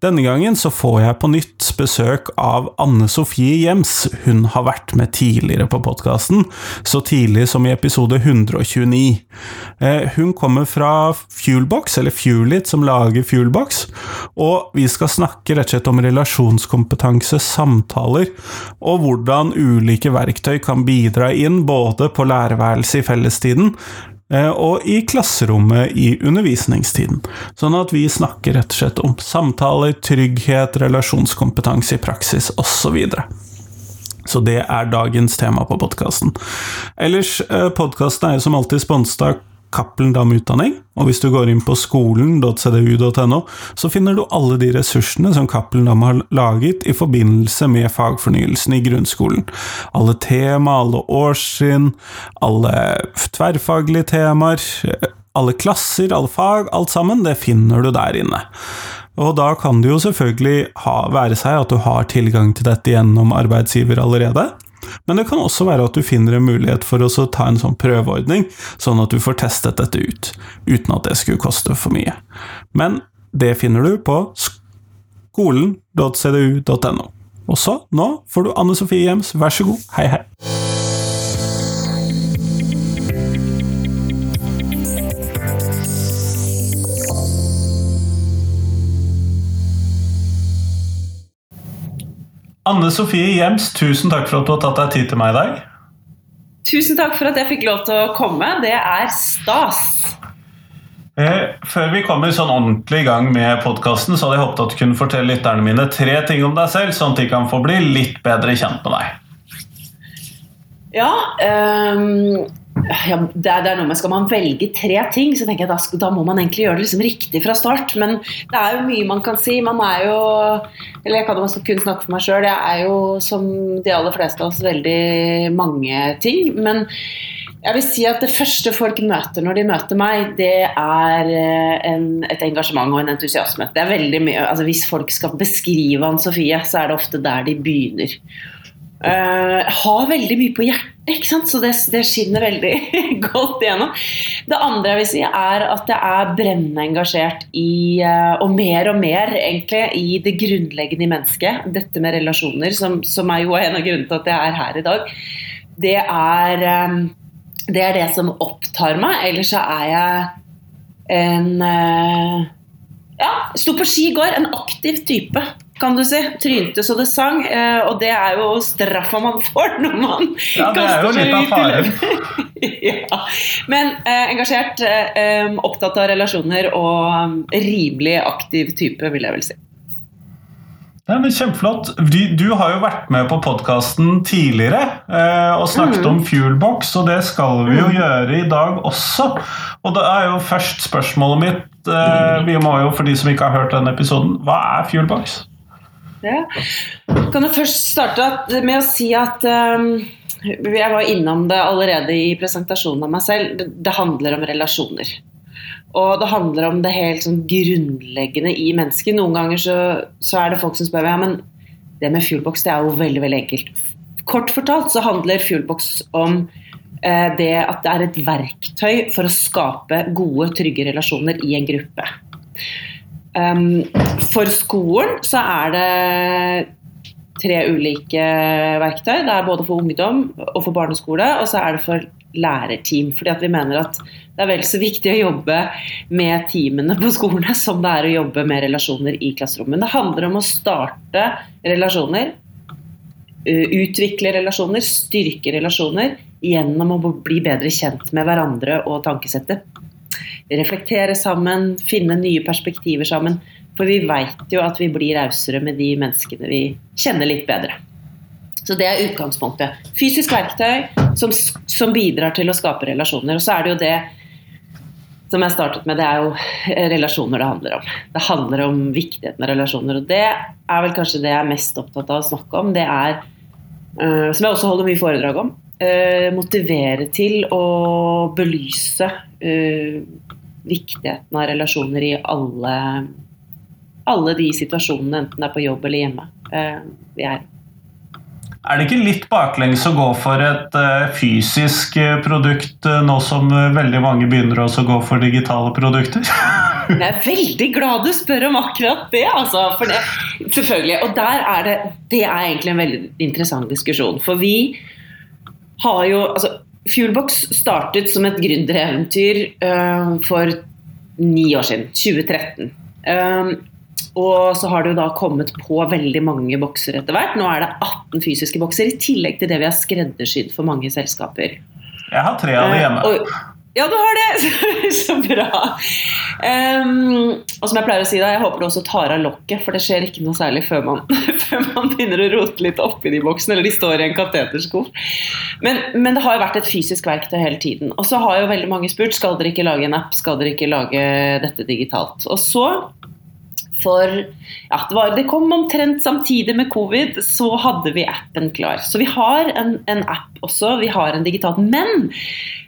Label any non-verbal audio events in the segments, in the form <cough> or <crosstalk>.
Denne gangen så får jeg på nytt besøk av Anne Sofie Gjems. Hun har vært med tidligere på podkasten, så tidlig som i episode 129. Eh, hun kommer fra Fuelbox, eller Fuelit, som lager Fuelbox, og vi skal snakke rett og slett om relasjonskompetanse, samtaler, og hvordan ulike verktøy kan bidra inn både på lærerværelset i fellestiden, og i klasserommet i undervisningstiden. Sånn at vi snakker rett og slett om samtaler, trygghet, relasjonskompetanse i praksis osv. Så det er dagens tema på podkasten. Ellers, eh, podkasten er jo som alltid sponset av Cappelen Dam Utdanning, og hvis du går inn på skolen.cdu.no, så finner du alle de ressursene som Cappelen Dam har laget i forbindelse med fagfornyelsen i grunnskolen. Alle tema, alle årssyn, alle tverrfaglige temaer, alle klasser, alle fag, alt sammen, det finner du der inne. Og da kan det jo selvfølgelig ha, være seg at du har tilgang til dette gjennom arbeidsgiver allerede, men det kan også være at du finner en mulighet for å ta en sånn prøveordning, sånn at du får testet dette ut, uten at det skulle koste for mye. Men det finner du på skolen.cdu.no. Og så, nå får du Anne Sofie Hjems, vær så god, hei hei. Anne Sofie Gjems, tusen takk for at du har tatt deg tid til meg i dag. Tusen takk for at jeg fikk lov til å komme. Det er stas. Eh, før vi kommer sånn ordentlig i gang med podkasten, så hadde jeg håpet at du kunne fortelle lytterne mine tre ting om deg selv, sånn at de kan få bli litt bedre kjent med deg. Ja, um, ja, det, er, det, er, noe med Skal man velge tre ting, så tenker jeg da, da må man egentlig gjøre det liksom riktig fra start. Men det er jo mye man kan si. Man er jo Eller jeg kan jo kun snakke for meg sjøl. Jeg er jo som de aller fleste av oss veldig mange ting. Men jeg vil si at det første folk møter når de møter meg, det er eh, en, et engasjement og en entusiasme. Det er veldig mye, altså Hvis folk skal beskrive Ann Sofie, så er det ofte der de begynner. Uh, har veldig mye på hjertet, så det, det, skinner veldig <laughs> godt igjennom. Det andre jeg vil si, er at jeg er brennende engasjert i, uh, og mer og mer egentlig, i det grunnleggende i mennesket. Dette med relasjoner, som, som er jo en av grunnene til at jeg er her i dag. Det er, um, det er det som opptar meg. Ellers så er jeg en uh, Ja, sto på ski i går. En aktiv type kan du si. Trynte så det sang. Eh, og det er jo straffa man får når man Ja, det er jo litt av faren. <laughs> ja. Men eh, engasjert, eh, opptatt av relasjoner og um, rimelig aktiv type, vil jeg vel si. Ja, men Kjempeflott. Du, du, har jo vært med på podkasten tidligere eh, og snakket mm. om Fuelbox, og det skal vi jo mm. gjøre i dag også. Og da er jo først spørsmålet mitt eh, Vi må jo, for de som ikke har hørt denne episoden, hva er Fuelbox? Ja. Kan jeg først starte med å si at um, jeg var innom det allerede i presentasjonen av meg selv. Det, handler om relasjoner. Og det handler om det helt sånn grunnleggende i mennesket. Noen ganger så, så, er det folk som spør meg ja, men det med Fuelbox det er jo veldig veldig enkelt. Kort fortalt så handler Fuelbox om eh, det at det er et verktøy for å skape gode, trygge relasjoner i en gruppe. Um, for skolen så er det tre ulike verktøy. Det er både for ungdom og for barneskole, og så er det for lærerteam. Fordi at vi mener at det er vel så viktig å jobbe med teamene på skolene som det er å jobbe med relasjoner i klasserommet. Det handler om å starte relasjoner, utvikle relasjoner, styrke relasjoner gjennom å bli bedre kjent med hverandre og tankesettet reflektere sammen, finne nye perspektiver sammen. For vi veit jo at vi blir rausere med de menneskene vi kjenner litt bedre. Så det er utgangspunktet. Fysisk verktøy som, som bidrar til å skape relasjoner. Og så er det jo det som jeg startet med, det er jo relasjoner det handler om. Det handler om viktigheten av relasjoner. Og det er vel kanskje det jeg er mest opptatt av å snakke om. Det er, uh, som jeg også holder mye foredrag om, motivere til å belyse uh, viktigheten av relasjoner i alle, alle de situasjonene, enten det er på jobb eller hjemme. Eh, vi er. Er det ikke litt baklengs å gå for et fysisk produkt nå som veldig mange begynner også å gå for digitale produkter? <laughs> Jeg er veldig glad du spør om akkurat det, altså. For det, selvfølgelig. Og der er det Det er egentlig en veldig interessant diskusjon. For vi har jo altså, Fuelbox startet som et gründereventyr for ni år siden. 2013. Um, og så har det jo da kommet på veldig mange bokser etter hvert. Nå er det 18 fysiske bokser, i tillegg til det vi har skreddersydd for mange selskaper. Jeg har tre av dem hjemme. Uh, og, ja, du har det! <laughs> Så bra. Um, og som jeg pleier å si da, jeg håper du også tar av lokket, for det skjer ikke noe særlig før man, <laughs> før man begynner å rote litt oppi de boksene, eller de står i en kateterskuff. Men, men, det har jo vært et fysisk verktøy hele tiden. Og så har jo veldig mange spurt skal dere ikke lage en app, skal dere ikke lage dette digitalt. Og så for ja, det, var, det, kom omtrent samtidig med covid, så hadde vi appen klar. Så vi har en, en app også, vi har en digital. Men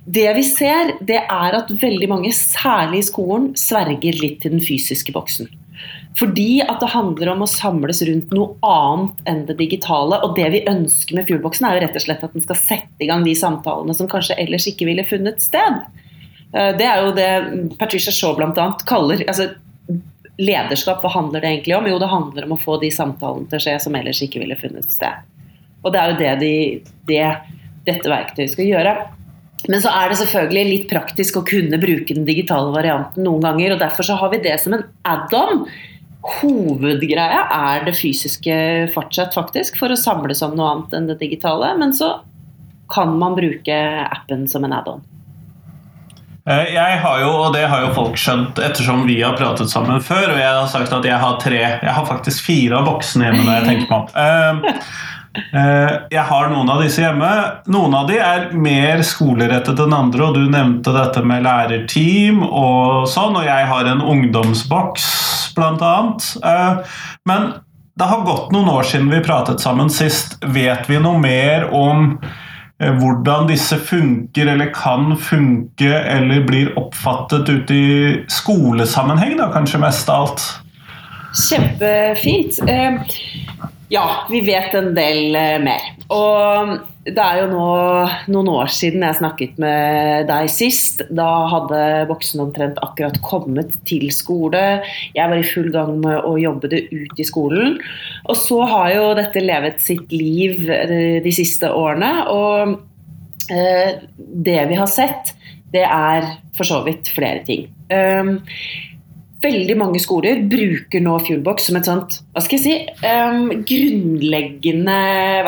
det vi ser, det er at veldig mange, særlig i skolen, sverger litt til den fysiske boksen. Fordi at det handler om å samles rundt noe annet enn det digitale. Og det vi ønsker med Fuelboksen, er jo rett og slett at den skal sette i gang de samtalene som kanskje ellers ikke ville funnet sted. Eh, det er jo det Patricia Shaw bl.a. kaller altså, lederskap, hva handler det egentlig om? Jo, det handler om å få de samtalene til å skje som ellers ikke ville funnet sted. Og det er jo det, de, det dette verktøyet skal gjøre. Men så er det selvfølgelig litt praktisk å kunne bruke den digitale varianten noen ganger, og derfor så har vi det som en add-on. Hovedgreia er det fysiske fortsatt, faktisk, for å samles om noe annet enn det digitale. Men så kan man bruke appen som en add-on. Eh, jeg har jo, og det har jo folk skjønt ettersom vi har pratet sammen før, og jeg har sagt at jeg har tre Jeg har faktisk fire av voksne hjemme når jeg tenker meg om. Eh, eh, jeg har noen av disse hjemme. Noen av de er mer skolerettet enn andre, og du nevnte dette med lærerteam og sånn, og jeg har en ungdomsboks, blant annet. Men det har gått noen år siden vi pratet sammen sist. Vet vi noe mer om hvordan disse funker eller kan funke eller blir oppfattet ute i skolesammenheng, da, kanskje mest av alt? Kjempefint. Ja, vi vet en del eh, mer. Og det er jo nå noen år siden jeg snakket med deg sist. Da hadde voksne omtrent akkurat kommet til skole. Jeg var i full gang med å jobbe det ut i skolen. Og så har jo dette levet sitt liv eh, de siste årene. Og eh, det vi har sett, det er for så vidt flere ting. Veldig mange skoler bruker nå Fuelbox som et sånt hva skal jeg si, um, grunnleggende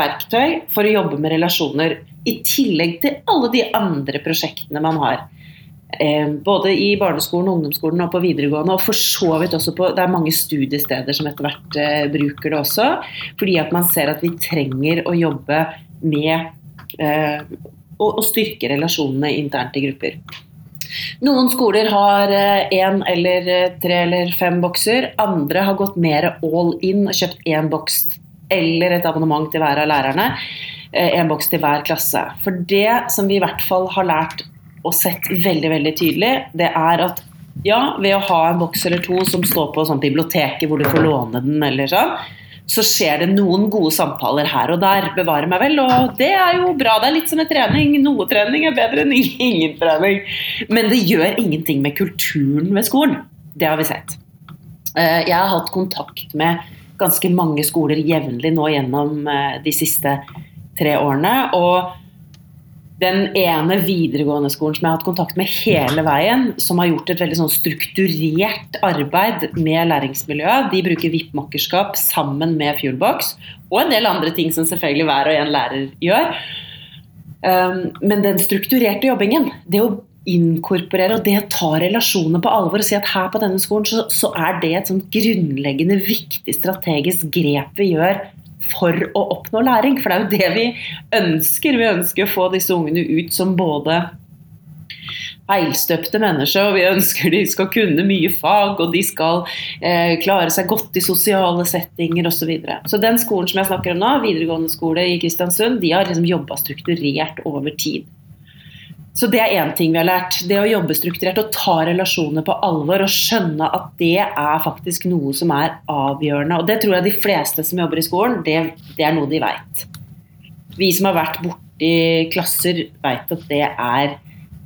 verktøy for å jobbe med relasjoner. I tillegg til alle de andre prosjektene man har. Um, både i barneskolen, ungdomsskolen og på videregående. Og for så vidt også på Det er mange studiesteder som etter hvert uh, bruker det også. Fordi at man ser at vi trenger å jobbe med uh, å, å styrke relasjonene internt i grupper. Noen skoler har én eh, eller eh, tre eller fem bokser. Andre har gått mer all in og kjøpt én boks eller et abonnement til hver av lærerne. Én eh, boks til hver klasse. For det som vi i hvert fall har lært og sett veldig veldig tydelig, det er at ja, ved å ha en boks eller to som står på sånn biblioteket hvor du får låne den, eller sånn, så skjer det noen gode samtaler her og der. Bevare meg vel. Og det er jo bra. Det er litt som en trening. Noe trening er bedre enn ingen trening. Men det gjør ingenting med kulturen ved skolen. Det har vi sett. Eh, jeg har hatt kontakt med ganske mange skoler jevnlig nå gjennom eh, de siste tre årene. og den ene videregående skolen som jeg har hatt kontakt med hele veien, som har gjort et veldig sånn strukturert arbeid med læringsmiljøet, de bruker VIP-makkerskap sammen med Fuelbox, og en del andre ting som selvfølgelig hver og en lærer gjør. Um, men den strukturerte jobbingen, det å inkorporere og det å ta relasjoner på alvor og si at her på denne skolen så, så er det et sånn grunnleggende viktig strategisk grep vi gjør for å oppnå læring. For det er jo det vi ønsker. Vi ønsker å få disse ungene ut som både feilstøpte mennesker, og vi ønsker de skal kunne mye fag, og de skal eh, klare seg godt i sosiale settinger osv. Så, videre. så den skolen som jeg snakker om nå, videregående skole i Kristiansund, de har liksom jobba strukturert over tid. Så det er én ting vi har lært. Det å jobbe strukturert og ta relasjoner på alvor og skjønne at det er faktisk noe som er avgjørende. Og det tror jeg de fleste som jobber i skolen, det, det er noe de veit. vi som har vært borti klasser, vet at det er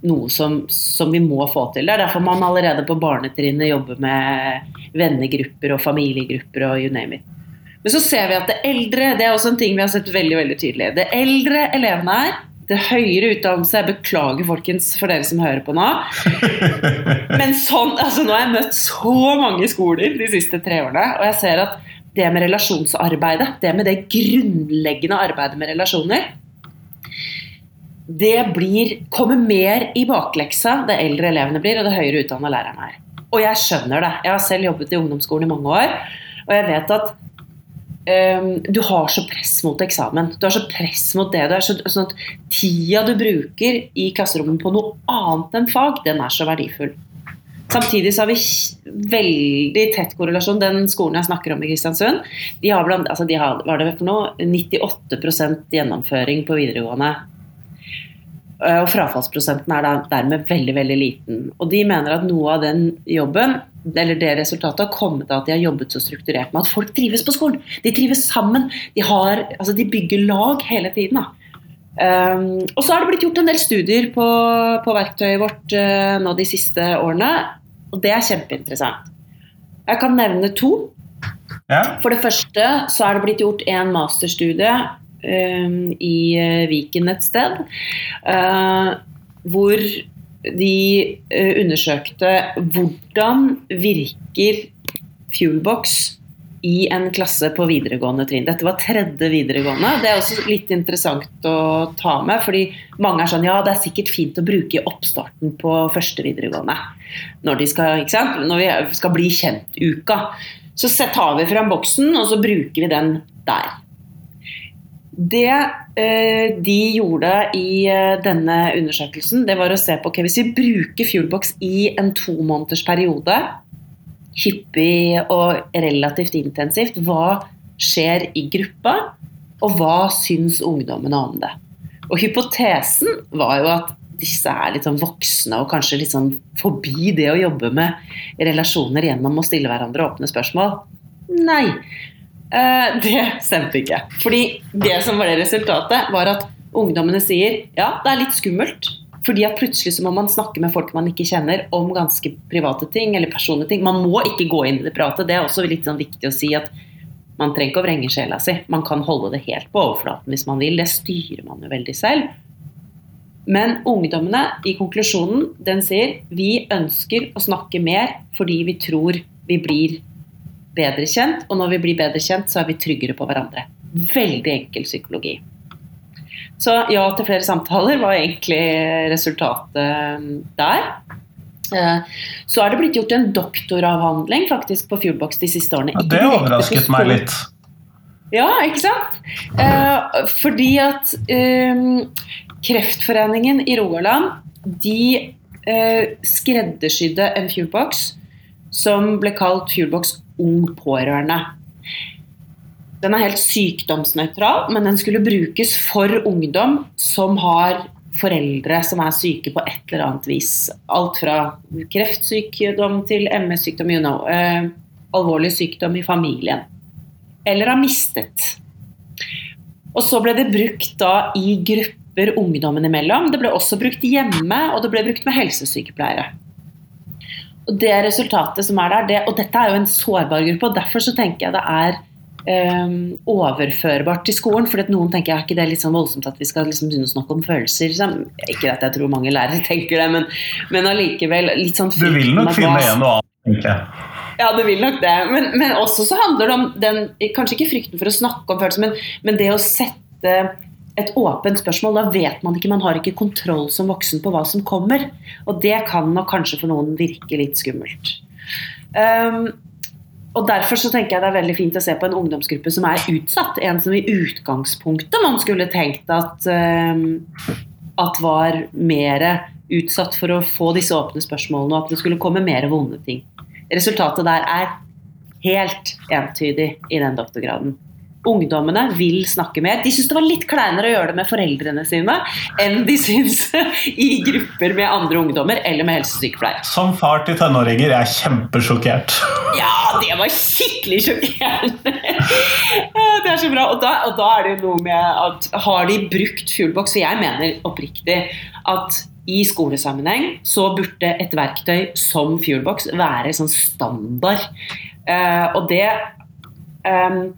noe som, som, vi må få til. Det er derfor man allerede på barnetrinnet jobber med vennegrupper og familiegrupper og you name it. Men så ser vi at det eldre det er også en ting vi har sett veldig veldig tydelig. Det eldre elevene er, det høyere utdannelse Jeg beklager, folkens, for dere som hører på nå. <laughs> Men sånn, altså nå har jeg møtt så mange skoler de siste tre årene, og jeg ser at det med relasjonsarbeidet, det med det grunnleggende arbeidet med relasjoner, det blir, kommer mer i bakleksa det eldre elevene blir, og det høyere utdanna lærerne er. Og jeg skjønner det. Jeg har selv jobbet i ungdomsskolen i mange år, og jeg vet at um, du har så press mot eksamen. Du har så press mot det. det er så, sånn at Tida du bruker i klasserommet på noe annet enn fag, den er så verdifull. Samtidig så har vi veldig tett korrelasjon. Den skolen jeg snakker om i Kristiansund, de har, blant, altså de har det for noe, 98% gjennomføring på videregående og frafallsprosenten er dermed veldig veldig liten. Og de mener at noe av den jobben, eller det resultatet, har kommet av at de har jobbet så strukturert med at folk trives på skolen. De trives sammen. De, har, altså de bygger lag hele tiden. Um, og så har det blitt gjort en del studier på, på verktøyet vårt uh, nå de siste årene, og det er kjempeinteressant. Jeg kan nevne to. Ja. For det første så er det blitt gjort en masterstudie i eh, Viken et sted. Eh, hvor de eh, undersøkte hvordan virker Fuelbox i en klasse på videregående trinn. Dette var tredje videregående. Det er også litt interessant å ta med, fordi mange er sånn ja, det er sikkert fint å bruke oppstarten på første videregående. Når, de skal, Når vi skal bli kjent-uka. Så tar vi fram boksen, og så bruker vi den der. Det eh, de gjorde i eh, denne undersøkelsen, det var å se på okay, Hvis vi bruker Fuelbox i en to måneders periode, hyppig og relativt intensivt, hva skjer i gruppa? Og hva syns ungdommene om det? Og hypotesen var jo at disse er litt sånn voksne og kanskje litt sånn forbi det å jobbe med relasjoner gjennom å stille hverandre åpne spørsmål. Nei. Eh, det stemte ikke. Fordi det som var det resultatet, var at ungdommene sier ja, det er litt skummelt. Fordi at plutselig så må man snakke med folk man ikke kjenner om ganske private ting eller personlige ting. Man må ikke gå inn i det private. Det er også litt sånn viktig å si at man trenger ikke å vrenge sjela si. Man kan holde det helt på overflaten hvis man vil. Det styrer man jo veldig selv. Men ungdommene i konklusjonen den sier vi ønsker å snakke mer fordi vi tror vi blir bedre kjent, og når vi blir bedre kjent, så er vi tryggere på hverandre. Veldig enkel psykologi. Så ja til flere samtaler var egentlig resultatet um, der. Eh, så er det blitt gjort en doktoravhandling faktisk på Fuelbox de siste årene. Ja, det overrasket meg litt. Ja, ikke sant? Eh, fordi at um, Kreftforeningen i Rogaland de uh, skreddersydde en Fuelbox som ble kalt Fuelbox ung pårørende. Den er helt sykdomsnøytral, men den skulle brukes for ungdom som har foreldre som er syke på et eller annet vis. Alt fra kreftsykdom til MS-sykdom, you know, eh, alvorlig sykdom i familien. Eller har mistet. Og så ble det brukt da i grupper ungdommen imellom. Det ble også brukt hjemme, og det ble brukt med helsesykepleiere. Og det resultatet som er der, det, og dette er jo en sårbar gruppe, og derfor så tenker jeg det er um, overførbart til skolen. For noen tenker er ikke det litt sånn voldsomt at vi skal liksom begynne å snakke om følelser. Liksom. Ikke at jeg tror mange lærere <laughs> tenker det, men, men allikevel litt sånn Du vil nok finne en og annen, tenker jeg. Ja, det vil nok det. Men, men, også så handler det om den Kanskje ikke frykten for å snakke om følelser, men, men det å sette et åpent spørsmål. Da vet man ikke, man har ikke kontroll som voksen på hva som kommer. Og det kan nok kanskje for noen virke litt skummelt. Um, og Derfor så tenker jeg det er veldig fint å se på en ungdomsgruppe som er utsatt. En som i utgangspunktet man skulle tenkt at, um, at var mer utsatt for å få disse åpne spørsmålene, og at det skulle komme mer vonde ting. Resultatet der er helt entydig i den doktorgraden. Ungdommene vil snakke mer. De syns det var litt kleinere å gjøre det med foreldrene sine enn de syns i grupper med andre ungdommer eller med helsesykepleier. Som far til tenåringer er jeg kjempesjokkert. Ja, det var skikkelig sjokkerende! Det er så bra. Og da, og da er det jo noe med at har de brukt Fuelbox Og jeg mener oppriktig at i skolesammenheng så burde et verktøy som Fuelbox være sånn standard. Uh, og det um,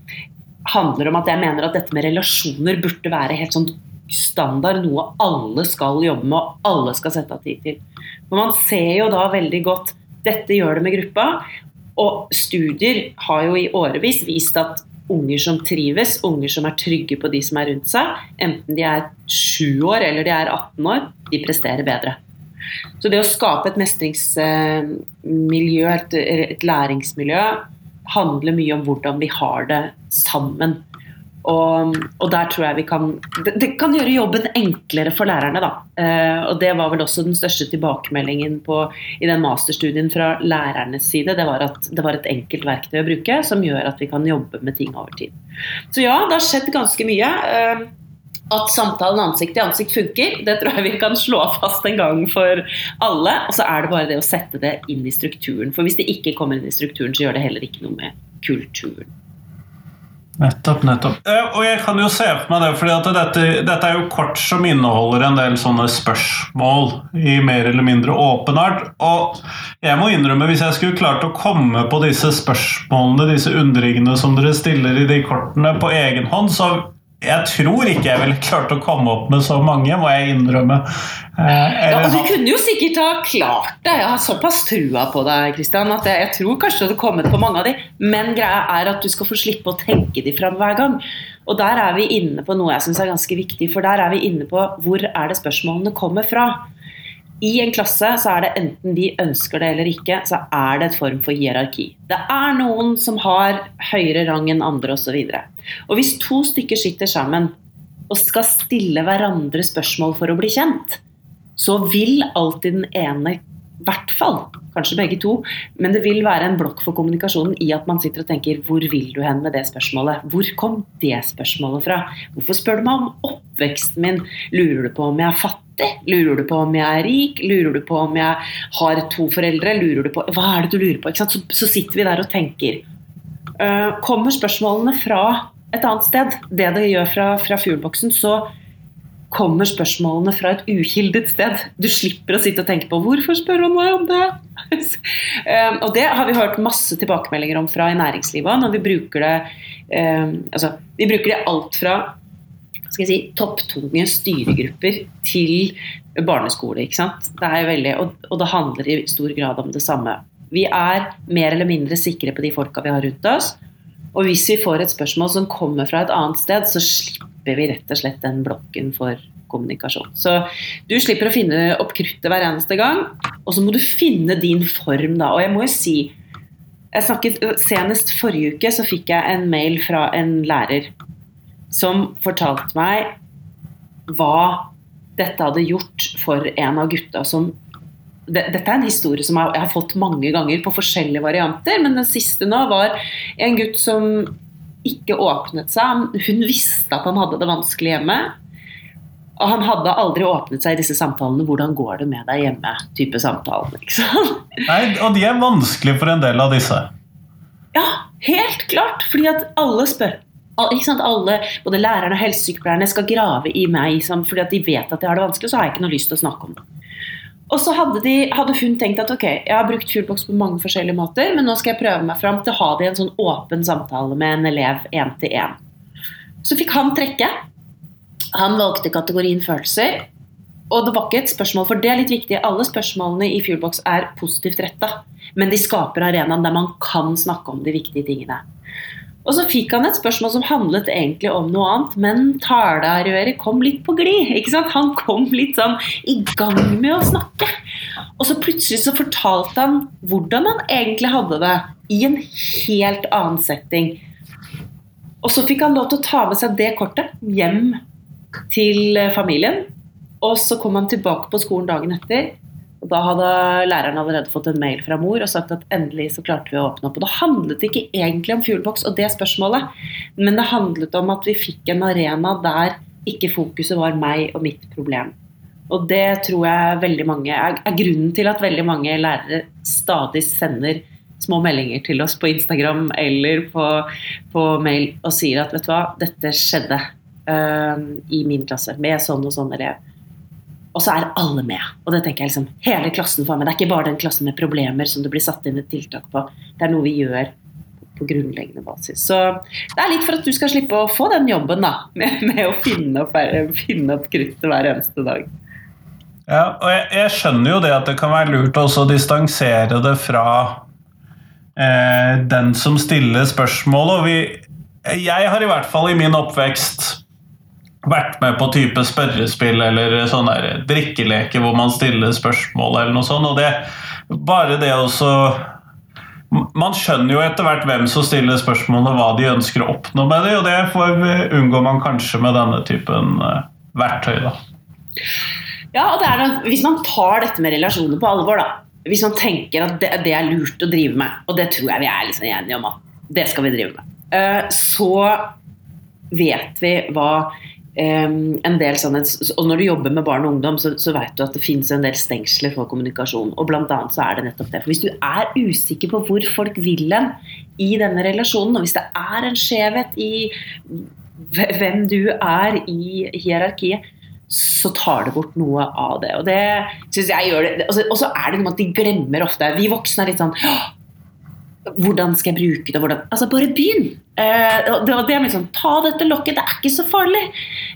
handler om at jeg mener at dette med relasjoner burde være helt sånn standard, noe alle skal jobbe med og alle skal sette av tid til. For Man ser jo da veldig godt dette gjør det med gruppa, og studier har jo i årevis vist at unger som trives, unger som er trygge på de som er rundt seg, enten de er 7 år eller de er 18 år, de presterer bedre. Så det å skape et mestringsmiljø, et, læringsmiljø, handler mye om hvordan vi har det sammen. Og, og, der tror jeg vi kan det, det, kan gjøre jobben enklere for lærerne, da. Eh, og det var vel også den største tilbakemeldingen på, i den masterstudien fra lærernes side. Det var at det var et enkelt verktøy å bruke som gjør at vi kan jobbe med ting over tid. Så ja, det har skjedd ganske mye. Eh, at samtalen ansikt til ansikt funker, det tror jeg vi kan slå fast en gang for alle. Og så er det bare det å sette det inn i strukturen. For hvis det ikke kommer inn i strukturen, så gjør det heller ikke noe med kulturen. Nettopp, nettopp. Eh, og jeg kan jo se for meg det, fordi dette, dette, er jo kort som inneholder en del sånne spørsmål i mer eller mindre åpen art. Og jeg må innrømme, hvis jeg skulle klart å komme på disse spørsmålene, disse undringene som dere stiller i de kortene på egen hånd, så jeg tror ikke jeg ville klart å komme opp med så mange, må jeg innrømme. Eh, ja, og Du kunne jo sikkert ha klart det. Jeg har såpass trua på deg, Kristian, at jeg, jeg, tror kanskje du hadde kommet på mange av de. Men greia er at du skal få slippe å tenke de fram hver gang. Og der er vi inne på noe jeg syns er ganske viktig. For der er vi inne på hvor er det spørsmålene kommer fra i en klasse så er det enten de ønsker det eller ikke, så er det et form for hierarki. Det er noen som har høyere rang enn andre osv. Og, så og hvis to stykker sitter sammen og skal stille hverandre spørsmål for å bli kjent, så vil alltid den ene i hvert fall, kanskje begge to, men det vil være en blokk for kommunikasjonen i at man sitter og tenker hvor vil du hen med det spørsmålet? Hvor kom det spørsmålet fra? Hvorfor spør du meg om oppveksten min? Lurer du på om jeg er fattig? Lurer du på om jeg er rik? Lurer du på om jeg har to foreldre? Lurer du på, Hva er det du lurer på? Så, så, sitter vi der og tenker. Uh, kommer spørsmålene fra et annet sted, det det gjør fra, fra fuelboksen, så kommer spørsmålene fra et uhildet sted. Du slipper å sitte og tenke på 'hvorfor spør han meg om det?' um, <laughs> og det har vi hørt masse tilbakemeldinger om fra i næringslivet når vi bruker det um, altså, Vi bruker det alt fra skal jeg si, topptunge styregrupper til barneskole. ikke sant? Det er veldig, og, og, det handler i stor grad om det samme. Vi er mer eller mindre sikre på de folka vi har rundt oss. Og hvis vi får et spørsmål som kommer fra et annet sted, så slipper vi rett og slett den blokken for kommunikasjon. Så du slipper å finne opp kruttet hver eneste gang, og så må du finne din form, da. Og jeg må jo si jeg snakket, Senest forrige uke så fikk jeg en mail fra en lærer som fortalte meg hva dette hadde gjort for en av gutta som dette er en historie som jeg har fått mange ganger på forskjellige varianter, men den siste nå var en gutt som ikke åpnet seg. Hun visste at han hadde det vanskelig hjemme. Og han hadde aldri åpnet seg i disse samtalene 'Hvordan går det med deg hjemme?' type samtaler. Nei, og de er vanskelige for en del av disse. Ja, helt klart. Fordi at alle spør alle, både lærerne og helsesykepleierne skal grave i meg fordi at de vet at jeg har det vanskelig, så har jeg ikke noe lyst til å snakke om det. Og så hadde, de, hadde, hun tenkt at ok, jeg har brukt Fuelbox på mange forskjellige måter, men nå skal jeg prøve meg fram til å ha det i en sånn åpen samtale med en elev én til én. Så fikk han trekke. Han valgte kategorien følelser. Og det var ikke et spørsmål, for det er litt viktig. Alle spørsmålene i Fuelbox er positivt retta, men de skaper arenaen der man kan snakke om de viktige tingene. Og så fikk han et spørsmål som handlet egentlig om noe annet, men talerøret kom litt på glid. ikke sant? Han kom litt sånn i gang med å snakke. Og så plutselig så fortalte han hvordan han egentlig hadde det i en helt annen setting. Og så fikk han lov til å ta med seg det kortet hjem til familien. Og så kom han tilbake på skolen dagen etter Og Da hadde læreren allerede fått en mail fra mor og sagt at endelig så klarte vi å åpne opp. Og Det handlet ikke egentlig om Fuelbox og det spørsmålet, men det handlet om at vi fikk en arena der ikke fokuset var meg og mitt problem. Og det tror jeg veldig mange er, grunnen til at veldig mange lærere stadig sender små meldinger til oss på Instagram eller på, på mail og sier at vet du hva, dette skjedde uh, i min klasse med sånn og sånn elev. Og så er alle med. Og det tenker jeg liksom, hele klassen får med. Det er ikke bare den klassen med problemer som det blir satt inn et tiltak på. Det er noe vi gjør på grunnleggende basis. Så det er litt for at du skal slippe å få den jobben da, med, med å finne opp, finne opp kruttet hver eneste dag. Ja, og jeg, jeg, skjønner jo det at det kan være lurt også å distansere det fra eh, den som stiller spørsmål. Og vi, jeg har i hvert fall i min oppvekst vært med på type spørrespill eller sånne drikkeleker hvor man stiller spørsmål eller noe sånt. Og det, bare det også Man skjønner jo etter hvert hvem som stiller spørsmål og hva de ønsker å oppnå med det, og det får, unngår man kanskje med denne typen uh, verktøy. da. Ja, og noe, Hvis man tar dette med relasjoner på alvor, da, hvis man tenker at det, det, er lurt å drive med, og det tror jeg vi er liksom enige om at det skal vi drive med, uh, så vet vi hva en del sånne, og Når du jobber med barn og ungdom, så, så vet du at det finnes en del stengsler for kommunikasjon. og blant annet så er det nettopp det. For Hvis du er usikker på hvor folk vil hen i denne relasjonen, og hvis det er en skjevhet i hvem du er i hierarkiet, så tar det bort noe av det. Og det synes jeg gjør det, Og så er det noe med at de glemmer ofte Vi voksne er litt sånn hvordan skal jeg bruke det? Hvordan? Altså, bare begynn! Eh, det, det er liksom, Ta dette lokket, det er ikke så farlig.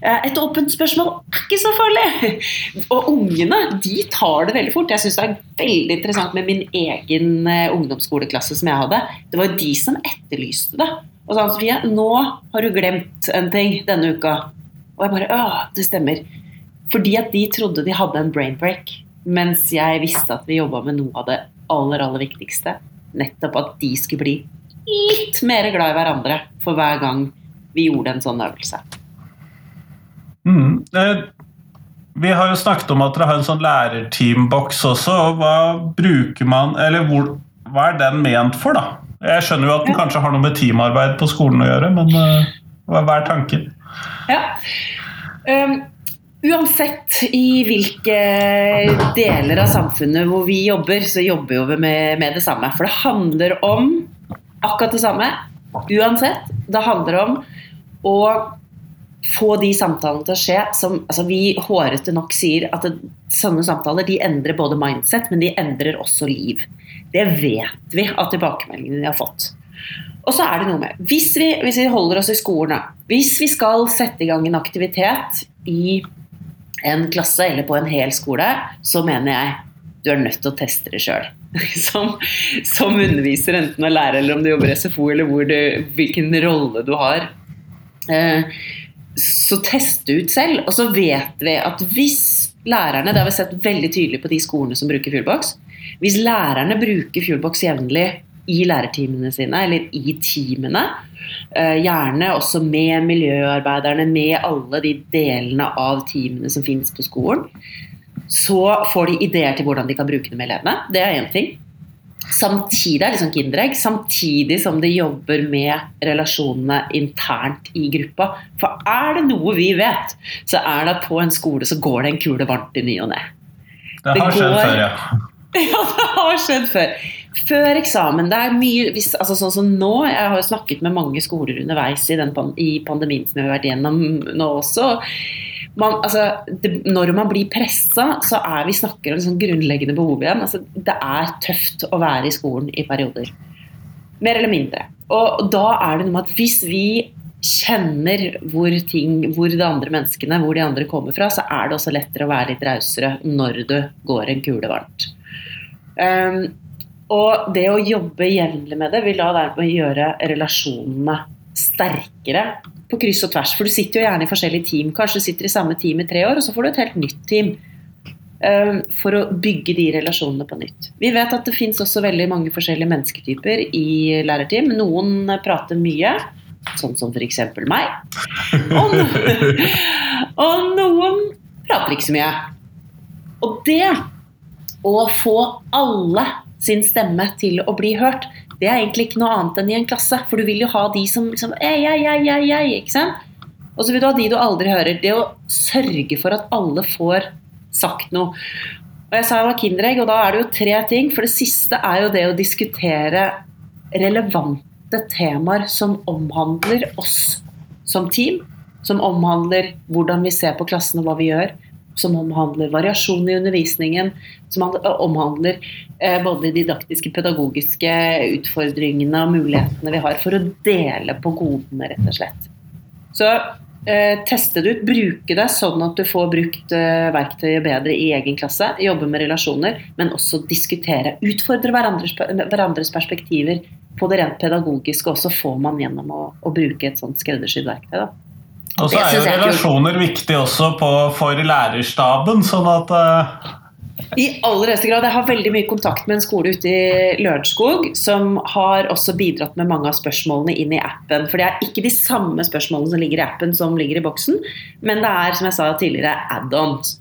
Eh, et åpent spørsmål er ikke så farlig. <laughs> Og ungene de tar det veldig fort. Jeg syns det er veldig interessant med min egen eh, ungdomsskoleklasse som jeg hadde. Det var de som etterlyste det. Og sa Sofie, nå har du glemt en ting denne uka. Og jeg bare Å, det stemmer. Fordi at de trodde de hadde en brain break. Mens jeg visste at vi jobba med noe av det aller, aller viktigste nettopp at de skulle bli litt mer glad i hverandre for hver gang vi gjorde en sånn øvelse. Mm. Eh, vi har jo snakket om at dere har en sånn lærerteamboks også. Hva bruker man, eller hvor, hva er den ment for, da? Jeg skjønner jo at den kanskje har noe med teamarbeid på skolen å gjøre, men uh, hva er tanken? Ja. Um, Uansett i hvilke deler av samfunnet hvor vi jobber, så jobber vi med, med det samme. For det handler om akkurat det samme uansett. Det handler om å få de samtalene til å skje som altså Vi hårete nok sier at det, sånne samtaler de endrer både mindset, men de endrer også liv. Det vet vi av tilbakemeldingene vi har fått. Og så er det noe med Hvis vi, hvis vi holder oss i skolen, hvis vi skal sette i gang en aktivitet i en klasse eller på en hel skole, så mener jeg du er nødt til å teste det sjøl. <laughs> Som, som, underviser, enten er lærer eller om du jobber i SFO, eller du, hvilken rolle du har. Eh, så teste ut selv. Og så vet vi at hvis lærerne, det har vi sett veldig tydelig på de skolene som bruker Fuelbox, hvis lærerne bruker Fuelbox jevnlig i lærerteamene sine, eller i teamene. Eh, gjerne også med miljøarbeiderne, med alle de delene av teamene som finnes på skolen. Så får de ideer til hvordan de kan bruke det med elevene. Det er én ting. Samtidig er det liksom kinderegg, samtidig som de jobber med relasjonene internt i gruppa. For er det noe vi vet, så er det at på en skole så går det en kule varmt i ny og ne. Det har skjedd før, ja. <laughs> Ja, det har skjedd før. Før eksamen. Det er mye hvis, altså sånn som nå, Jeg har jo snakket med mange skoler underveis i, den, i pandemien som vi har vært gjennom nå også. Man, altså, det, når man blir pressa, så er vi snakker om sånn grunnleggende behov igjen. Altså, det er tøft å være i skolen i perioder. Mer eller mindre. Og da er det noe med at hvis vi kjenner hvor, ting, hvor de andre menneskene hvor de andre kommer fra, så er det også lettere å være litt rausere når du går en kule varmt. Um, og det å jobbe jevnlig med det vil da dermed gjøre relasjonene sterkere på kryss og tvers. For du sitter jo gjerne i forskjellige team. Kanskje du sitter i samme team i tre år, og så får du et helt nytt team. Um, for å bygge de relasjonene på nytt. Vi vet at det fins også veldig mange forskjellige mennesketyper i lærerteam. Noen prater mye, sånn som f.eks. meg. Og, <laughs> og noen prater ikke så mye. Og det å få alle sin stemme til å bli hørt, det er egentlig ikke noe annet enn i en klasse. For du vil jo ha de som liksom «Ei, ei, ei, ei, ei, ikke sant? Og så vil du ha de du aldri hører. Det å sørge for at alle får sagt noe. Og jeg sa jeg var kinderegg, og da er det jo tre ting. For det siste er jo det å diskutere relevante temaer som omhandler oss som team. Som omhandler hvordan vi ser på klassen og hva vi gjør som omhandler variasjon i undervisningen, som omhandler både de didaktiske, pedagogiske utfordringene og mulighetene vi har for å dele på godene, rett og slett. Så teste det ut, bruke det sånn at du får brukt verktøyet bedre i egen klasse, jobbe med relasjoner, men også diskutere. Utfordre hverandres perspektiver på det rent pedagogiske og så får man gjennom å, å bruke et sånt skreddersydd verktøy. da. Og så er jo relasjoner viktig også på, for lærerstaben, sånn at uh... I aller høyeste grad. Jeg har veldig mye kontakt med en skole ute i Lørenskog som har også bidratt med mange av spørsmålene inn i appen. For det er ikke de samme spørsmålene som ligger i appen som ligger i boksen, men det er, som jeg sa tidligere, add-ons.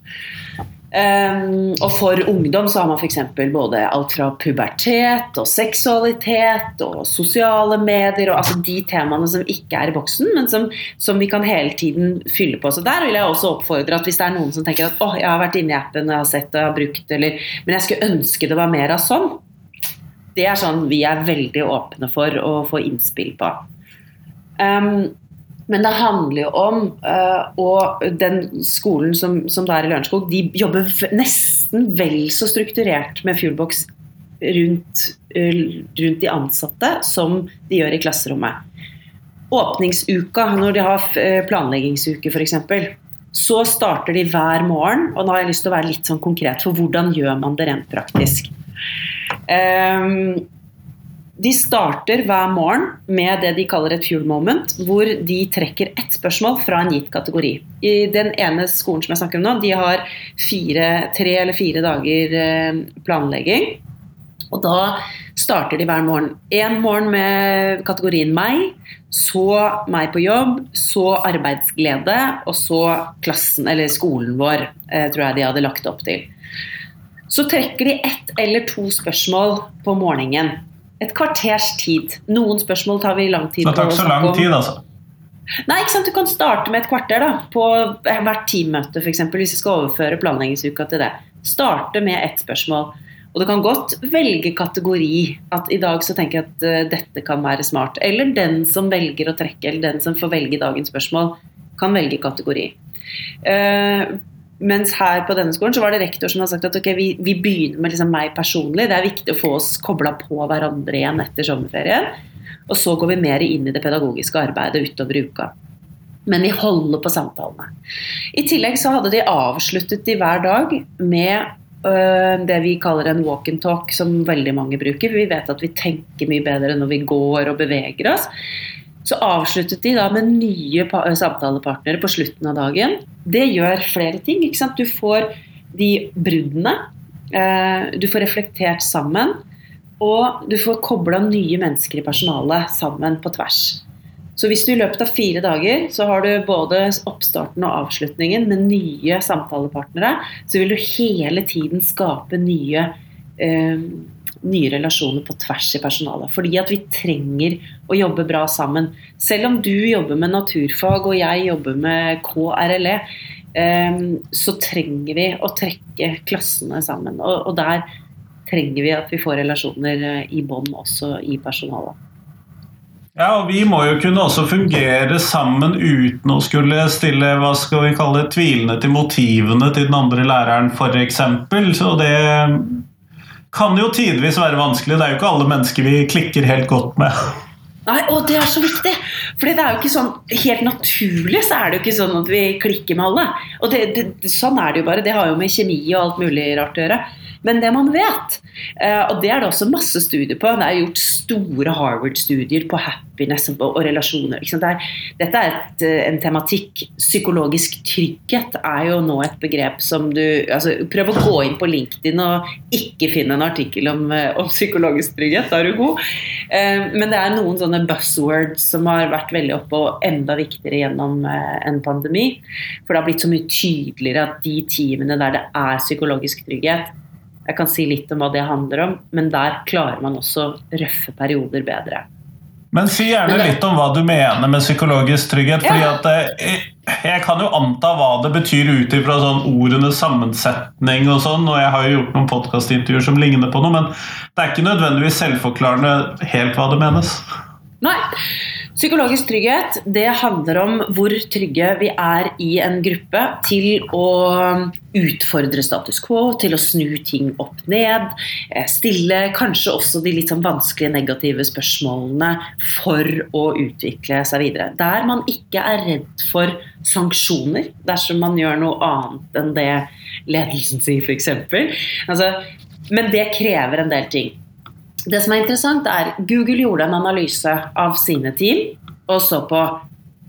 Um, og for ungdom så har man f.eks. både alt fra pubertet og seksualitet og sosiale medier og altså de temaene som ikke er i boksen, men som, som, vi kan hele tiden fylle på. Så der vil jeg også oppfordre at hvis det er noen som tenker at å, jeg har vært inne i appen og jeg har sett det jeg har brukt eller men jeg skulle ønske det var mer av sånn. Det er sånn vi er veldig åpne for å få innspill på. Um, men det handler jo om uh, Og den skolen som, som det er i Lørenskog, de jobber nesten vel så strukturert med Fuelbox rundt, uh, rundt, de ansatte som de gjør i klasserommet. Åpningsuka, når de har uh, planleggingsuke f.eks., så starter de hver morgen. Og nå har jeg lyst til å være litt sånn konkret, for hvordan gjør man det rent praktisk? Um, de starter hver morgen med det de kaller et fuel moment, hvor de trekker ett spørsmål fra en gitt kategori. I den ene skolen som jeg snakker om nå, de har fire, tre eller fire dager eh, planlegging. Og da starter de hver morgen. En morgen med kategorien meg, så meg på jobb, så arbeidsglede, og så klassen, eller skolen vår, eh, tror jeg de hadde lagt opp til. Så trekker de ett eller to spørsmål på morgenen et kvarters tid. Noen spørsmål tar vi lang tid på. Det tar ikke så lang tid, altså? Nei, ikke sant? Du kan starte med et kvarter da, på hvert teammøte, f.eks. Hvis vi skal overføre planleggingsuka til det. Starte med ett spørsmål. Og du kan godt velge kategori. At i dag så tenker jeg at uh, dette kan være smart. Eller den som velger å trekke, eller den som får velge dagens spørsmål, kan velge kategori. Uh, mens her på denne skolen så var det rektor som har sagt at okay, vi, vi, begynner med liksom meg personlig. Det er viktig å få oss kobla på hverandre igjen etter sommerferien. Og så går vi mer inn i det pedagogiske arbeidet utover uka. Men vi holder på samtalene. I tillegg så hadde de avsluttet de hver dag med øh, det vi kaller en walk and talk, som veldig mange bruker. Vi vet at vi tenker mye bedre når vi går og beveger oss. Så avsluttet de da med nye samtalepartnere på slutten av dagen. Det gjør flere ting. ikke sant? Du får de bruddene. Eh, du får reflektert sammen. Og du får kobla nye mennesker i personalet sammen på tvers. Så hvis du i løpet av fire dager så har du både oppstarten og avslutningen med nye samtalepartnere, så vil du hele tiden skape nye eh, nye relasjoner på tvers i personalet. Fordi at vi trenger å jobbe bra sammen. Selv om du jobber med naturfag og jeg jobber med KRLE, ehm, så trenger vi å trekke klassene sammen. Og, der trenger vi at vi får relasjoner eh, i bånd også i personalet. Ja, og Vi må jo kunne også fungere sammen uten å skulle stille hva skal vi kalle tvilende til motivene til den andre læreren, f.eks. Så det kan jo tidvis være vanskelig. Det er jo ikke alle mennesker vi klikker helt godt med. Nei, og det er så viktig! For det er jo ikke sånn Helt naturlig så er det jo ikke sånn at vi klikker med alle. Og det, det, sånn er det jo bare. Det har jo med kjemi og alt mulig rart å gjøre. Men det man vet, eh, og det er det også masse studier på Det er gjort store Harvard-studier på happiness og relasjoner. dette er et, eh, en tematikk. Psykologisk trygghet er jo nå et begrep som du altså, Prøv å gå inn på LinkedIn og ikke finne en artikkel om, eh, om psykologisk trygghet. Da er du god. Men det er noen sånne buzzwords som har vært veldig oppe og enda viktigere gjennom en pandemi. For det har blitt så mye tydeligere at de teamene der det er psykologisk trygghet, Jeg kan si litt om hva det handler om, men der klarer man også røffe perioder bedre. Men si gjerne litt om hva du mener med psykologisk trygghet. fordi at jeg, Jeg kan jo anta hva det betyr ut ifra sånn ordenes sammensetning og sånn, og jeg har jo gjort noen podkastintervjuer som ligner på noe, men det er ikke nødvendigvis selvforklarende helt hva det menes. Nei. Psykologisk trygghet det handler om hvor trygge vi er i en gruppe til å utfordre status quo, til å snu ting opp ned. eh, Stille kanskje også de litt sånn vanskelige negative spørsmålene for å utvikle seg videre. Der man ikke er redd for sanksjoner dersom man gjør noe annet enn det ledelsen sier, f.eks. Altså, men det krever en del ting. Det som er interessant er Google gjorde en analyse av sine team og så på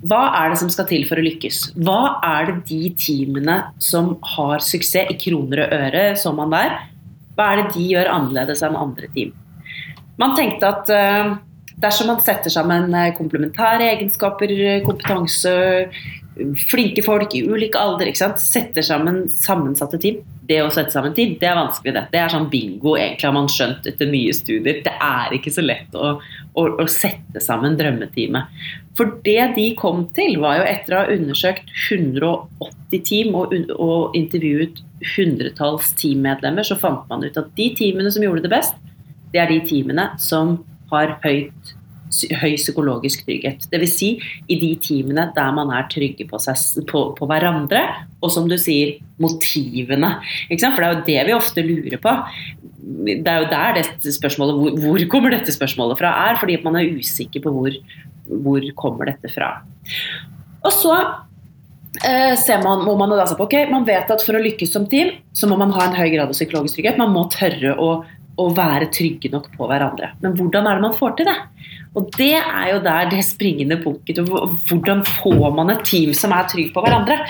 hva er det som skal til for å lykkes. Hva er det de teamene som har suksess i kroner og øre, så man der, hva er det de gjør annerledes enn andre team? Man tenkte at eh, dersom man setter sammen eh, komplementære egenskaper, kompetanse, flinke folk i ulik alder, setter sammen sammensatte team. Det å sette sammen team, det er vanskelig, det. Det er sånn bingo, egentlig har man skjønt etter mye studier. Det er ikke så lett å, å, å sette sammen drømmeteamet. For det de kom til, var jo etter å ha undersøkt 180 team og, og intervjuet hundretalls teammedlemmer, så fant man ut at de teamene som gjorde det best, det er de teamene som har høyt, høy psykologisk trygghet. Dvs. Si, i de teamene der man er trygge på, seg, på, på hverandre, og som du sier, motivene. For det er jo det vi ofte lurer på. Det er jo der dette spørsmålet, hvor, hvor kommer dette spørsmålet fra, er. Fordi man er usikker på hvor, hvor kommer dette fra. Og så eh, ser man, må man da se på ok, man vet at for å lykkes som team, så må man ha en høy grad av psykologisk trygghet. Man må tørre å, å være trygge nok på hverandre. Men hvordan er det man får til det? Og det er jo der det springende punktet. Hvordan får man et team som er trygg på hverandre?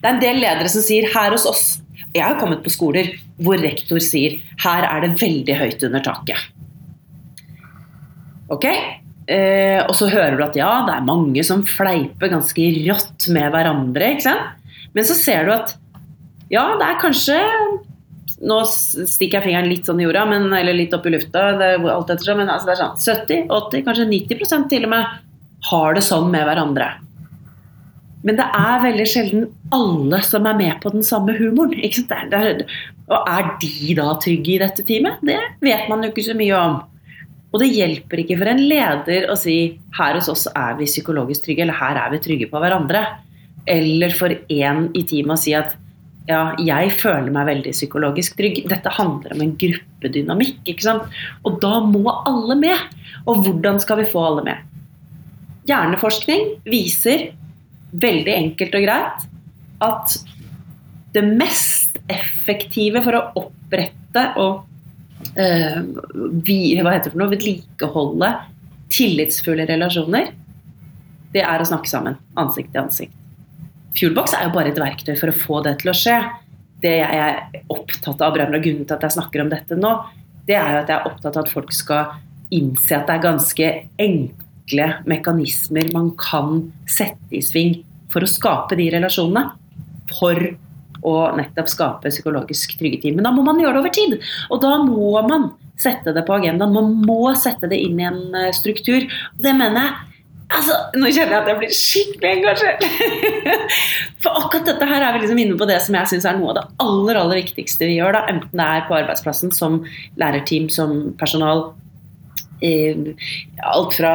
Det er en del ledere som sier her hos oss Jeg har kommet på skoler hvor rektor sier her er det veldig høyt under taket. Ok? Eh, og så hører du at ja, det er mange som fleiper ganske rått med hverandre. ikke sant? Men så ser du at ja, det er kanskje Nå stikker jeg fingeren litt sånn i jorda, men, eller litt opp i lufta, det alt ettersom, men altså det er sånn 70-80, kanskje 90 til og med har det sånn med hverandre. Men det er veldig sjelden alle som er med på den samme humoren. Ikke sant? Det er, det er, og er de da trygge i dette teamet? Det vet man jo ikke så mye om. Og det hjelper ikke for en leder å si her hos oss er vi psykologisk trygge, eller her er vi trygge på hverandre. Eller for en i teamet å si at ja, jeg føler meg veldig psykologisk trygg. Dette handler om en gruppedynamikk. ikke sant? Og da må alle med. Og hvordan skal vi få alle med? Hjerneforskning viser veldig enkelt og greit at det mest effektive for å opprette og øh, vi, hva heter det for noe, vedlikeholde tillitsfulle relasjoner, det er å snakke sammen, ansikt til ansikt. Fuelbox er jo bare et verktøy for å få det til å skje. Det jeg er opptatt av, og grunnen til at jeg snakker om dette nå, det er jo at jeg er opptatt av at folk skal innse at det er ganske enkle mekanismer man kan sette i sving for å skape de relasjonene. For å nettopp skape psykologisk trygge team. Men da må man gjøre det over tid. Og da må man sette det på agendaen. Man må sette det inn i en eh, struktur. Det mener jeg Altså, Nå kjenner jeg at jeg blir skikkelig engasjert. <laughs> For akkurat dette her er vi liksom inne på det som jeg syns er noe av det aller aller viktigste vi gjør. da, Enten det er på arbeidsplassen som lærerteam, som personal. I, Alt fra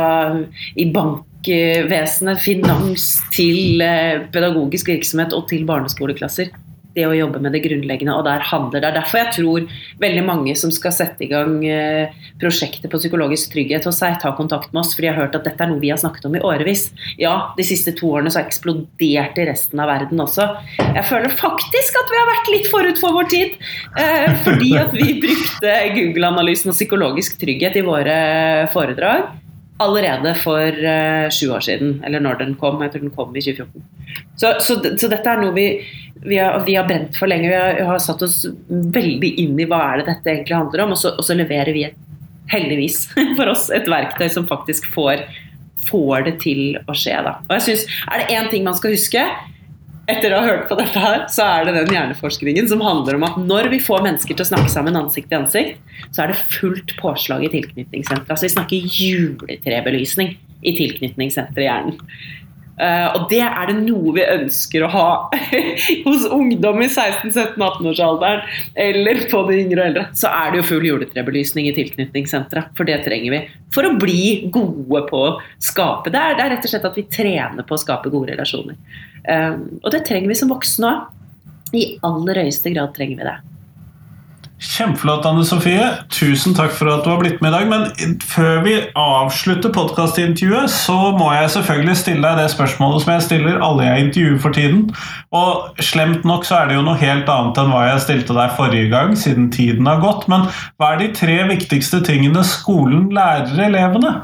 i bankvesenet, finans, til eh, pedagogisk virksomhet og til barneskoleklasser. Det å jobbe med det grunnleggende, og der handler det. er derfor jeg tror veldig mange som skal sette i gang prosjektet prosjekter på psykologisk trygghet hos seg, tar kontakt med oss, fordi jeg har hørt at dette er noe vi har snakket om i årevis. Ja, de siste to årene så har eksplodert i resten av verden også. Jeg føler faktisk at vi har vært litt forut for vår tid, eh, fordi at vi brukte Google-analysen og psykologisk trygghet i våre foredrag allerede for uh, sju år siden, eller når den kom. Jeg tror den kom i 2014. Så, så, så dette er noe vi, vi, har, vi har brent for lenge. Vi har, har, satt oss veldig inn i hva er det dette egentlig handler om, og så, og så leverer vi et, heldigvis <laughs> for oss et verktøy som faktisk får, får det til å skje. Da. Og jeg synes, Er det én ting man skal huske, etter å ha hørt på dette her, så er det den hjerneforskningen som handler om at når vi får mennesker til å snakke sammen ansikt til ansikt, så er det fullt påslag i tilknytningssenteret. Altså vi snakker juletrebelysning i tilknytningssenteret i hjernen. Uh, og det er det noe vi ønsker å ha <laughs> hos ungdom i 16-17-18-årsalderen, eller på de yngre og eldre. Så er det jo full juletrebelysning i tilknytningssenteret, for det trenger vi for å bli gode på å skape. Det er, det er rett og slett at vi trener på å skape gode relasjoner. Uh, og det trenger vi som voksne òg. I aller høyeste grad trenger vi det. Kjempeflott, Anne Sofie. Tusen takk for at du har blitt med i dag. Men før vi avslutter podkastintervjuet, så må jeg selvfølgelig stille deg det spørsmålet som jeg stiller alle jeg intervjuer for tiden. Og slemt nok så er det jo noe helt annet enn hva jeg stilte deg forrige gang, siden tiden har gått. Men hva er de tre viktigste tingene skolen lærer elevene?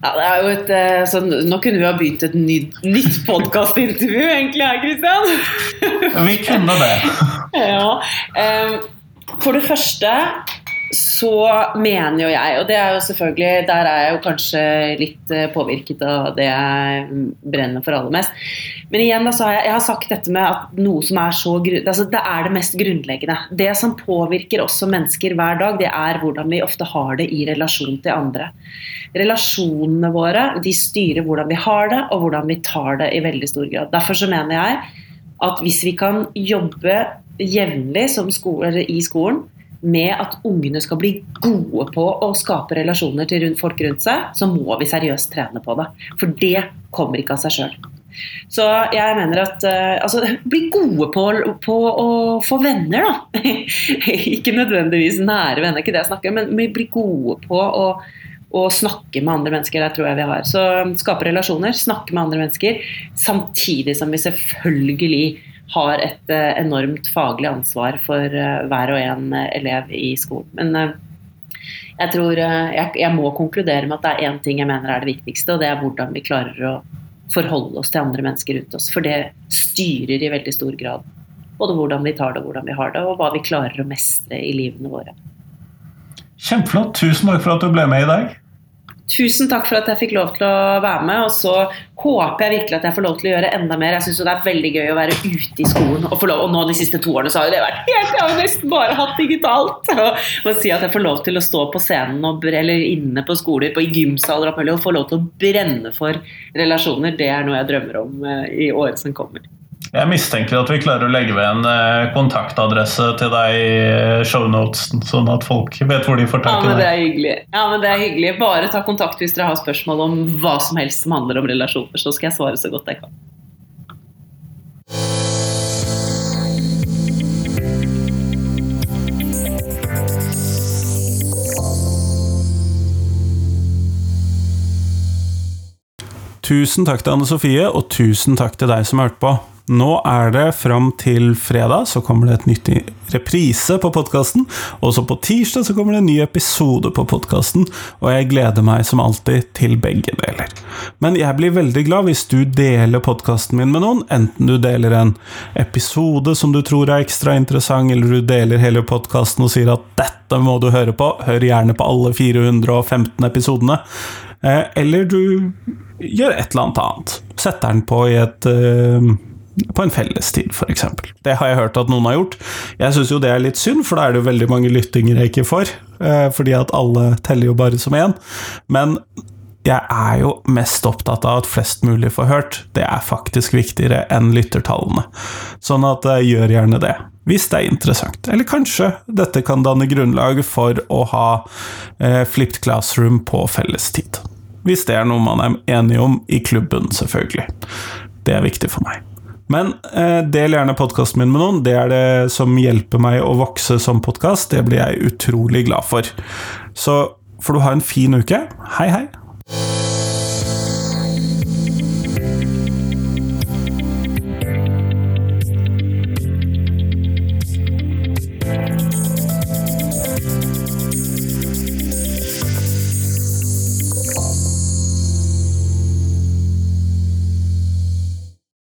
Ja, det er jo et, eh, så Nå kunne vi ha begynt et nytt, nytt podkastintervju, egentlig, her, Kristian. Vi kunne det. <laughs> ja. For det første så mener jo jeg, og det er jo selvfølgelig Der er jeg jo kanskje litt eh, påvirket av det jeg brenner for aller mest. Men igjen da, så har jeg, jeg har sagt dette med at noe som er så altså Det er det mest grunnleggende. Det som påvirker som mennesker hver dag, det er hvordan vi ofte har det i relasjon til andre. Relasjonene våre de styrer hvordan vi har det, og hvordan vi tar det i veldig stor grad. Derfor så mener jeg at hvis vi kan jobbe jevnlig i skolen med at ungene skal bli gode på å skape relasjoner til folk rundt seg, så må vi seriøst trene på det. For det kommer ikke av seg sjøl. Så jeg mener at uh, altså, bli gode på, på, å få venner, da. <laughs> ikke nødvendigvis nære venner, ikke det jeg snakker men bli gode på å, å snakke med andre mennesker. Det tror jeg vi har. Så skape relasjoner, snakke med andre mennesker, samtidig som vi selvfølgelig har et uh, enormt faglig ansvar for uh, hver og en uh, elev i skolen. Men jeg tror jeg, må konkludere med at det er én ting jeg mener er det viktigste, og det er hvordan vi klarer å forholde oss til andre mennesker rundt oss. For det styrer i veldig stor grad både hvordan vi tar det, hvordan vi har det, og hva vi klarer å mestre i livene våre. Kjempeflott. Tusen takk for at du ble med i dag. Tusen takk for at jeg fikk lov til å være med. Og så håper jeg virkelig at jeg får lov til å gjøre enda mer. Jeg syns det er veldig gøy å være ute i skolen. Og, lov, og nå de siste to årene så har det vært helt Jeg har jo nesten bare hatt digitalt. <laughs> Og, si at jeg får lov til å stå på scenen og, eller inne på skoler, på, i gymsaler og få lov til å brenne for relasjoner, det er noe jeg drømmer om eh, i året som kommer. Jeg mistenker at vi klarer å legge ved en eh, kontaktadresse til deg i eh, shownotesen, sånn at folk vet hvor de får tak i deg. Ja, men det er hyggelig. Ja, men det er hyggelig. Bare ta kontakt hvis dere har spørsmål om hva som helst som handler om relasjoner, så skal jeg svare så godt jeg kan. Tusen takk til Anne Sofie, og tusen takk til deg som hørte på. Nå er det fram til fredag, så kommer det et nytt reprise på podkasten. Og så på tirsdag så kommer det en ny episode på podkasten, og jeg gleder meg som alltid til begge deler. Men jeg blir veldig glad hvis du deler podkasten min med noen, enten du deler en episode som du tror er ekstra interessant, eller du deler hele podkasten og sier at 'dette må du høre på', hør gjerne på alle 415 episodene. Eh, eller du gjør et eller annet annet. Setter den på i et uh, på en fellestid, f.eks. Det har jeg hørt at noen har gjort. Jeg syns jo det er litt synd, for da er det jo veldig mange lyttinger jeg ikke får. Eh, fordi at alle teller jo bare som én. Men jeg er jo mest opptatt av at flest mulig får hørt. Det er faktisk viktigere enn lyttertallene. Sånn at eh, gjør gjerne det, hvis det er interessant. Eller kanskje dette kan danne grunnlag for å ha eh, flipped classroom på fellestid. Hvis det er noe man er enig om i klubben, selvfølgelig. Det er viktig for meg. Men eh, del gjerne podkasten min med noen. Det er det som hjelper meg å vokse som podkast. Det blir jeg utrolig glad for. Så får du ha en fin uke. Hei, hei!